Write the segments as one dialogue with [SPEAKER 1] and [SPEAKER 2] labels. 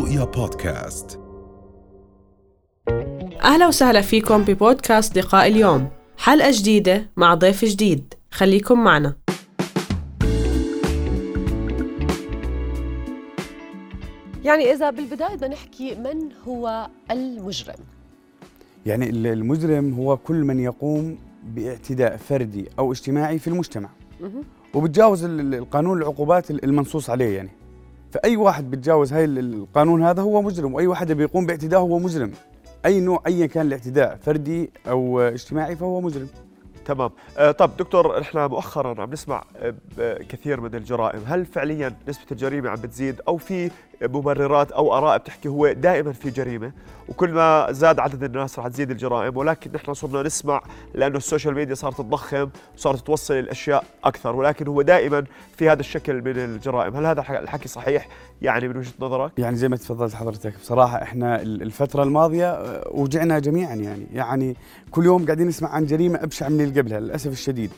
[SPEAKER 1] رؤيا بودكاست.
[SPEAKER 2] أهلا وسهلا فيكم ببودكاست لقاء اليوم. حلقة جديدة مع ضيف جديد. خليكم معنا.
[SPEAKER 3] يعني إذا بالبداية بدنا نحكي من هو المجرم.
[SPEAKER 4] يعني ال- المجرم هو كل من يقوم باعتداء فردي أو اجتماعي في المجتمع. وبتجاوز ال- ال- القانون العقوبات ال- المنصوص عليه يعني. فأي واحد بتجاوز هاي ال- القانون هذا هو مجرم وأي واحد بيقوم باعتداء هو مجرم. أي نوع ايا كان الاعتداء فردي أو اجتماعي فهو مجرم.
[SPEAKER 5] تمام. آه، طب دكتور إحنا مؤخرا عم نسمع آه، كثير من الجرائم. هل فعليا نسبة الجريمة عم بتزيد أو في مبررات أو آراء بتحكي هو دائما في جريمة وكل ما زاد عدد الناس رح تزيد الجرائم ولكن نحن صرنا نسمع لأنه ال social media صارت تضخم وصارت توصل الأشياء أكثر ولكن هو دائما في هذا الشكل من الجرائم. هل هذا الح- الحكي صحيح يعني من وجهة نظرك؟
[SPEAKER 4] يعني زي ما تفضلت حضرتك بصراحة إحنا ال- الفترة الماضية آه، وجعنا جميعا يعني. يعني كل يوم قاعدين نسمع عن جريمة أبشع من اللي قبلها للأسف الشديد.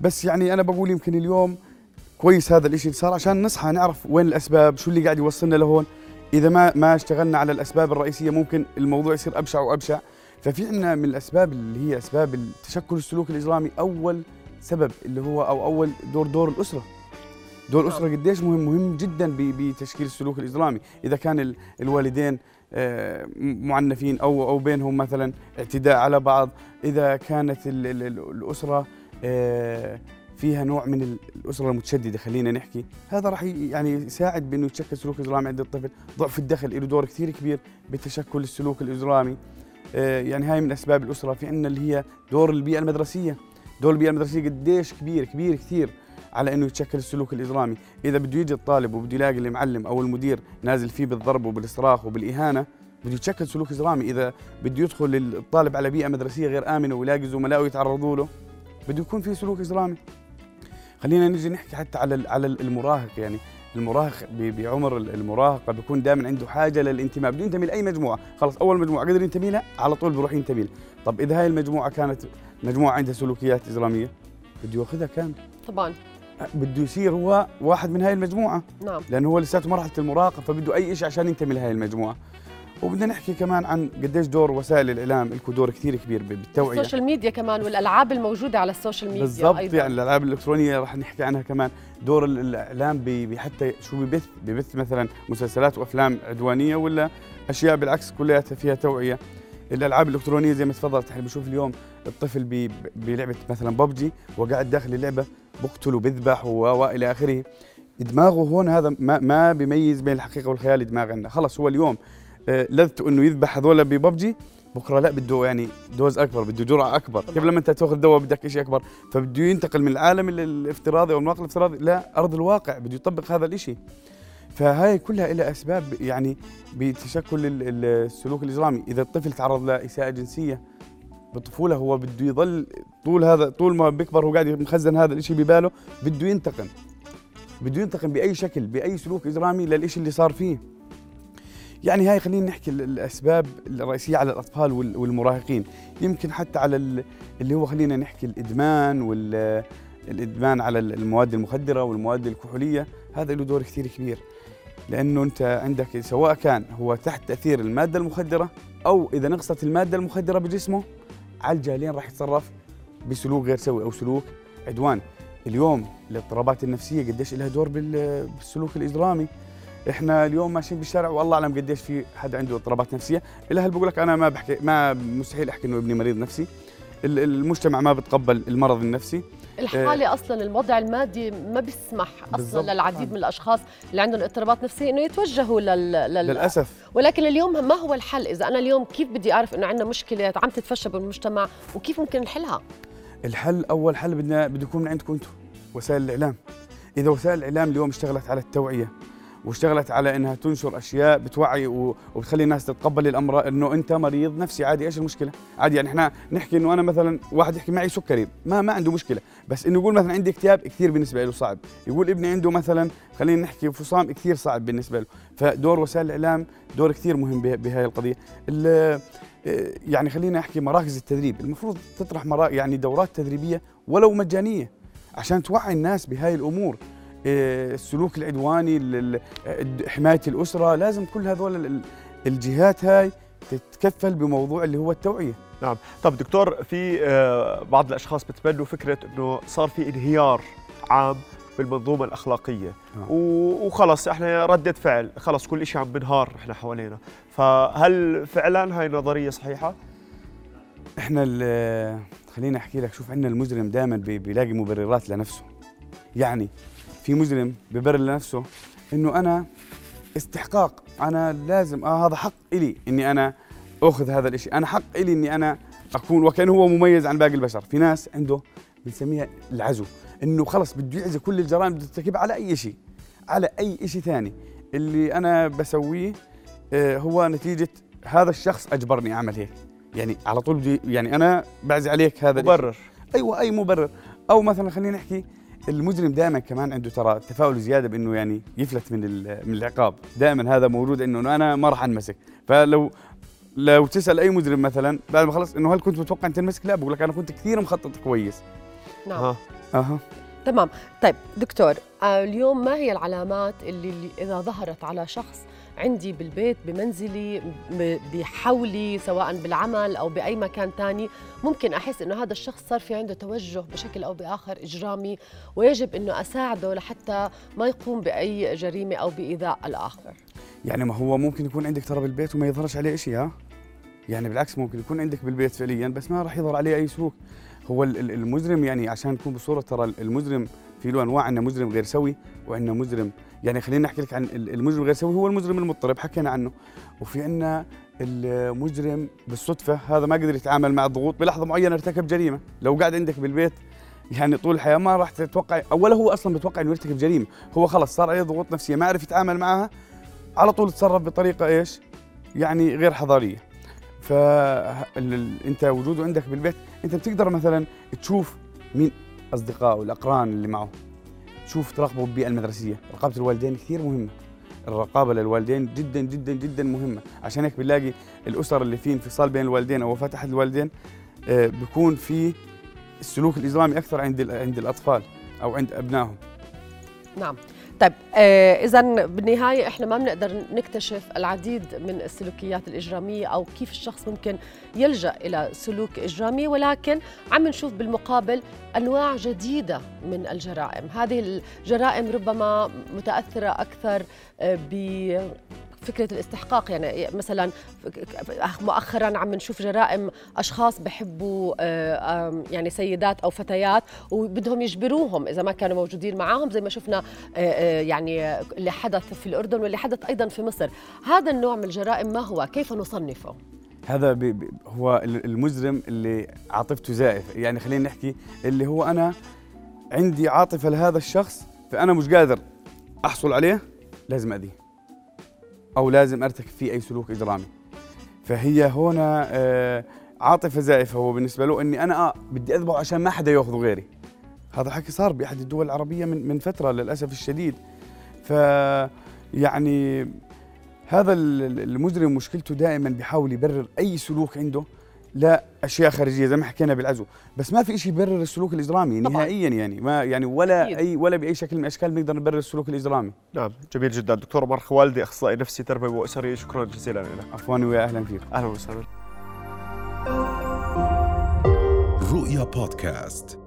[SPEAKER 4] بس يعني أنا بقول يمكن اليوم كويس هذا الإشي اللي صار عشان نصحى نعرف وين الأسباب شو اللي قاعد يوصلنا لهون. إذا ما ما اشتغلنا على الأسباب الرئيسية ممكن الموضوع يصير أبشع وأبشع. ففي عندنا من الأسباب اللي هي أسباب تشكل السلوك الإجرامي أول سبب اللي هو أو أول دور دور الأسرة. دور الأسرة قديش مهم مهم جدا بتشكيل السلوك الإجرامي إذا كان ال- الوالدين آه، معنفين أو أو بينهم مثلا اعتداء على بعض. إذا كانت ال- فيها نوع من ال- الأسرة المتشددة خلينا نحكي. هذا راح يعني يساعد بأنه يتشكل سلوك إجرامي عند الطفل. ضعف الدخل له دور كثير كبير بتشكل السلوك الإجرامي. آه، يعني هاي من أسباب الأسرة في عندنا اللي هي دور البيئة المدرسية. دور البيئة المدرسية قديش كبير كبير كثير على إنه يتشكل السلوك الإجرامي، إذا بده يجي الطالب وبده يلاقي المعلم أو المدير نازل فيه بالضرب وبالصراخ وبالإهانة بده يتشكل سلوك إجرامي، إذا بده يدخل الطالب على بيئة مدرسية غير آمنة ويلاقي زملائه يتعرضوا له بده يكون في سلوك إجرامي. خلينا نجي نحكي حتى على على المراهق يعني المراهق بعمر ال- المراهقه بيكون دائما عنده حاجة للانتماء بده ينتمي لاي مجموعة. خلص أول مجموعة قدر ينتمي لها على طول بروح ينتمي لها طب إذا هاي المجموعة كانت مجموعة عندها سلوكيات اجراميه بده يأخذها كامل
[SPEAKER 3] طبعا.
[SPEAKER 4] بده يصير هو واحد من هاي المجموعة.
[SPEAKER 3] نعم.
[SPEAKER 4] لأنه هو لساته مرحلة المراهقة فبده أي شيء عشان ينتمي لهي المجموعة. وبدنا نحكي كمان عن قديش دور وسائل الإعلام له دور كثير كبير ب- بالتوعية.
[SPEAKER 3] السوشيال ميديا كمان والألعاب الموجودة على ال social media
[SPEAKER 4] بالضبط
[SPEAKER 3] أيضاً.
[SPEAKER 4] يعني الألعاب الإلكترونية رح نحكي عنها كمان. دور ال- الإعلام ب- بحتى شو ببث ببث مثلا مسلسلات وأفلام عدوانية ولا أشياء بالعكس كلياتها فيها توعية. الألعاب الإلكترونية زي ما تفضلت إحنا بنشوف اليوم الطفل ب- بلعبة مثلا ببجي وقاعد داخل اللعبة بقتل وبذبح والى آخره. دماغه هون هذا ما ما بيميز بين الحقيقة والخيال دماغ عندنا. خلص هو اليوم لذته إنه يذبح هذول ببجي بكرة لا بده يعني دوز أكبر بده جرعة أكبر. كيف لما أنت تأخذ دواء بدك شيء أكبر فبده ينتقل من العالم ال- الافتراضي أو الواقع الافتراضي لارض الواقع بده يطبق هذا الشيء فهاي كلها لها أسباب يعني بتشكل ال- ال- السلوك الاجرامي إذا الطفل تعرض لإساءة جنسية بالطفوله هو بده يضل طول هذا طول ما بيكبر هو قاعد مخزن هذا الشيء بباله بده ينتقم. بده ينتقم بأي شكل بأي سلوك اجرامي للشيء اللي صار فيه. يعني هاي خلينا نحكي ال- الأسباب الرئيسية على الأطفال وال- والمراهقين. يمكن حتى على ال- اللي هو خلينا نحكي الإدمان وال الإدمان على ال- المواد المخدرة والمواد الكحولية هذا له دور كثير كبير. لأنه أنت عندك سواء كان هو تحت تأثير المادة المخدرة أو إذا نقصت المادة المخدرة بجسمه على الجالين راح يتصرف بسلوك غير سوي أو سلوك عدوان. اليوم الاضطرابات النفسية قديش لها دور بال- بالسلوك الإجرامي. إحنا اليوم ماشيين بالشارع والله أعلم قديش في حدا عنده اضطرابات نفسية. الأهل بقول لك أنا ما بحكي ما مستحيل أحكي إنه ابني مريض نفسي. ال- المجتمع ما بتقبل المرض النفسي.
[SPEAKER 3] الحالة أصلا الوضع المادي ما بيسمح. أصلا للعديد من الأشخاص اللي عندهم اضطرابات نفسية إنه يتوجهوا لل... لل...
[SPEAKER 4] للأسف.
[SPEAKER 3] ولكن اليوم ما هو الحل. إذا أنا اليوم كيف بدي أعرف إنه عندنا مشكلة عم تتفشى بالمجتمع وكيف ممكن نحلها؟
[SPEAKER 4] الحل أول حل بدنا بده يكون من عندكم أنتم وسائل الإعلام. إذا وسائل الإعلام اليوم اشتغلت على التوعية واشتغلت على إنها تنشر أشياء بتوعي وبتخلي الناس تتقبل الأمر إنه أنت مريض نفسي. عادي إيش المشكلة؟ عادي يعني إحنا نحكي إنه أنا مثلا واحد يحكي معي سكري ما ما عنده مشكلة. بس إنه يقول مثلا عندي اكتئاب كثير بالنسبة له صعب. يقول ابني عنده مثلا خلينا نحكي فصام كثير صعب بالنسبة له. فدور وسائل الإعلام دور كثير مهم به- بهاي القضية. ال- يعني خلينا أحكي مراكز التدريب. المفروض تطرح يعني دورات تدريبية ولو مجانية عشان توعي الناس بهاي الأمور. آه، السلوك العدواني ال- ال- حماية الأسرة لازم كل هذول ال- ال- الجهات هاي تتكفل بموضوع اللي هو التوعية.
[SPEAKER 5] نعم. طب دكتور في آه، بعض الأشخاص بتبنوا فكرة إنه صار في انهيار عام بالمنظومة الأخلاقية.
[SPEAKER 4] آه.
[SPEAKER 5] و- وخلص إحنا ردة فعل خلص كل شيء عم بنهار إحنا حوالينا. فهل فعلا هاي نظريه
[SPEAKER 4] صحيحة؟ إحنا خليني أحكي لك شوف عندنا المجرم دائما بيلاقي مبررات لنفسه. يعني في مجرم ببرر لنفسه إنه أنا استحقاق. أنا لازم آه هذا حق إلي إني أنا أخذ هذا الإشي. أنا حق إلي إني أنا أكون وكان هو مميز عن باقي البشر. في ناس عنده بنسميها العزو إنه خلص بده يعزي كل الجرائم اللي ترتكبها على أي شيء على أي شيء ثاني. اللي أنا بسويه آه، هو نتيجة هذا الشخص أجبرني أعمل هيك. يعني على طول بدي يعني أنا بعزي عليك هذا.
[SPEAKER 5] مبرر.
[SPEAKER 4] أيوه أي مبرر. أو مثلا خلينا نحكي المجرم دائما كمان عنده ترى تفاؤل زيادة بإنه يعني يفلت من ال- من العقاب. دائما هذا موجود إنه أنا ما راح أنمسك. فلو لو تسأل أي مجرم مثلا بعد ما خلص إنه هل كنت متوقع أن تنمسك؟ لا بقول لك أنا كنت كثير مخطط كويس.
[SPEAKER 3] نعم.
[SPEAKER 5] ها.
[SPEAKER 4] أها.
[SPEAKER 3] تمام. طيب دكتور آه، اليوم ما هي العلامات اللي, اللي إذا ظهرت على شخص عندي بالبيت بمنزلي بحولي سواء بالعمل أو بأي مكان تاني. ممكن أحس إنه هذا الشخص صار في عنده توجه بشكل أو بآخر إجرامي ويجب إنه أساعده لحتى ما يقوم بأي جريمة أو بإيذاء الآخر.
[SPEAKER 4] يعني ما هو ممكن يكون عندك ترى بالبيت وما يظهرش عليه شيء ها؟ يعني بالعكس ممكن يكون عندك بالبيت فعليا بس ما راح يظهر عليه أي سلوك. هو ال- ال- المجرم يعني عشان نكون بصورة ترى المجرم في له أنواع عندنا مجرم غير سوي وعندنا مجرم. يعني خلينا نحكي لك عن ال- المجرم غير سوي هو المجرم المضطرب حكينا عنه. وفي عندنا المجرم بالصدفة هذا ما قدر يتعامل مع الضغوط بلحظة معينة ارتكب جريمة. لو قاعد عندك بالبيت يعني طول الحياة ما راح تتوقع أولا هو أصلا بتوقع إنه يرتكب جريمة. هو خلص صار عليه ضغوط نفسية ما عرف يتعامل معها. على طول تصرف بطريقة إيش؟ يعني غير حضارية. ف أنت وجوده عندك بالبيت أنت بتقدر مثلا تشوف مين اصدقائه الاقران اللي معه. تشوف تراقبه بالبيئة المدرسية رقابة الوالدين كثير مهمة. الرقابة للوالدين جدا جدا جدا مهمة. عشان هيك بنلاقي الأسر اللي في انفصال بين الوالدين أو وفاة أحد الوالدين آه، بيكون في السلوك الاجرامي أكثر عند عند الأطفال أو عند أبنائهم.
[SPEAKER 3] نعم. طيب آه إذا بالنهاية إحنا ما بنقدر نكتشف العديد من السلوكيات الإجرامية أو كيف الشخص ممكن يلجأ إلى سلوك إجرامي ولكن عم نشوف بالمقابل أنواع جديدة من الجرائم. هذه الجرائم ربما متأثرة أكثر آه، ب فكرة الاستحقاق يعني مثلا مؤخرا عم نشوف جرائم أشخاص بحبوا آه، يعني سيدات أو فتيات وبدهم يجبروهم إذا ما كانوا موجودين معاهم زي ما شفنا آه، آه، يعني اللي حدث في الأردن واللي حدث أيضا في مصر. هذا النوع من الجرائم ما هو؟ كيف نصنفه؟
[SPEAKER 4] هذا بي بي هو ال- المجرم اللي عاطفته زائفة. يعني خلينا نحكي اللي هو أنا عندي عاطفة لهذا الشخص فأنا مش قادر أحصل عليه لازم أذيه. أو لازم أرتكب فيه أي سلوك إجرامي. فهي هنا آه، عاطفة زائفة. هو بالنسبة له إني أنا آه بدي اذبحه عشان ما حدا ياخذه غيري. هذا حكي صار بأحد الدول العربية من من فترة للأسف الشديد. ف يعني هذا ال- ال- المجرم مشكلته دائما بيحاول يبرر أي سلوك عنده. لا أشياء خارجية زي ما حكينا بالعزو. بس ما في شيء يبرر السلوك الاجرامي
[SPEAKER 3] طبعاً.
[SPEAKER 4] نهائيا يعني. ما يعني ولا
[SPEAKER 3] أكيد.
[SPEAKER 4] أي ولا بأي شكل من الأشكال بنقدر نبرر السلوك الاجرامي
[SPEAKER 5] نعم جميل جدا. دكتور عمر خوالدي أخصائي نفسي تربوي واسري شكرا جزيلا لك.
[SPEAKER 4] عفوا ويا أهلا فيك.
[SPEAKER 5] أهلا وسهلا.
[SPEAKER 1] رؤيا بودكاست.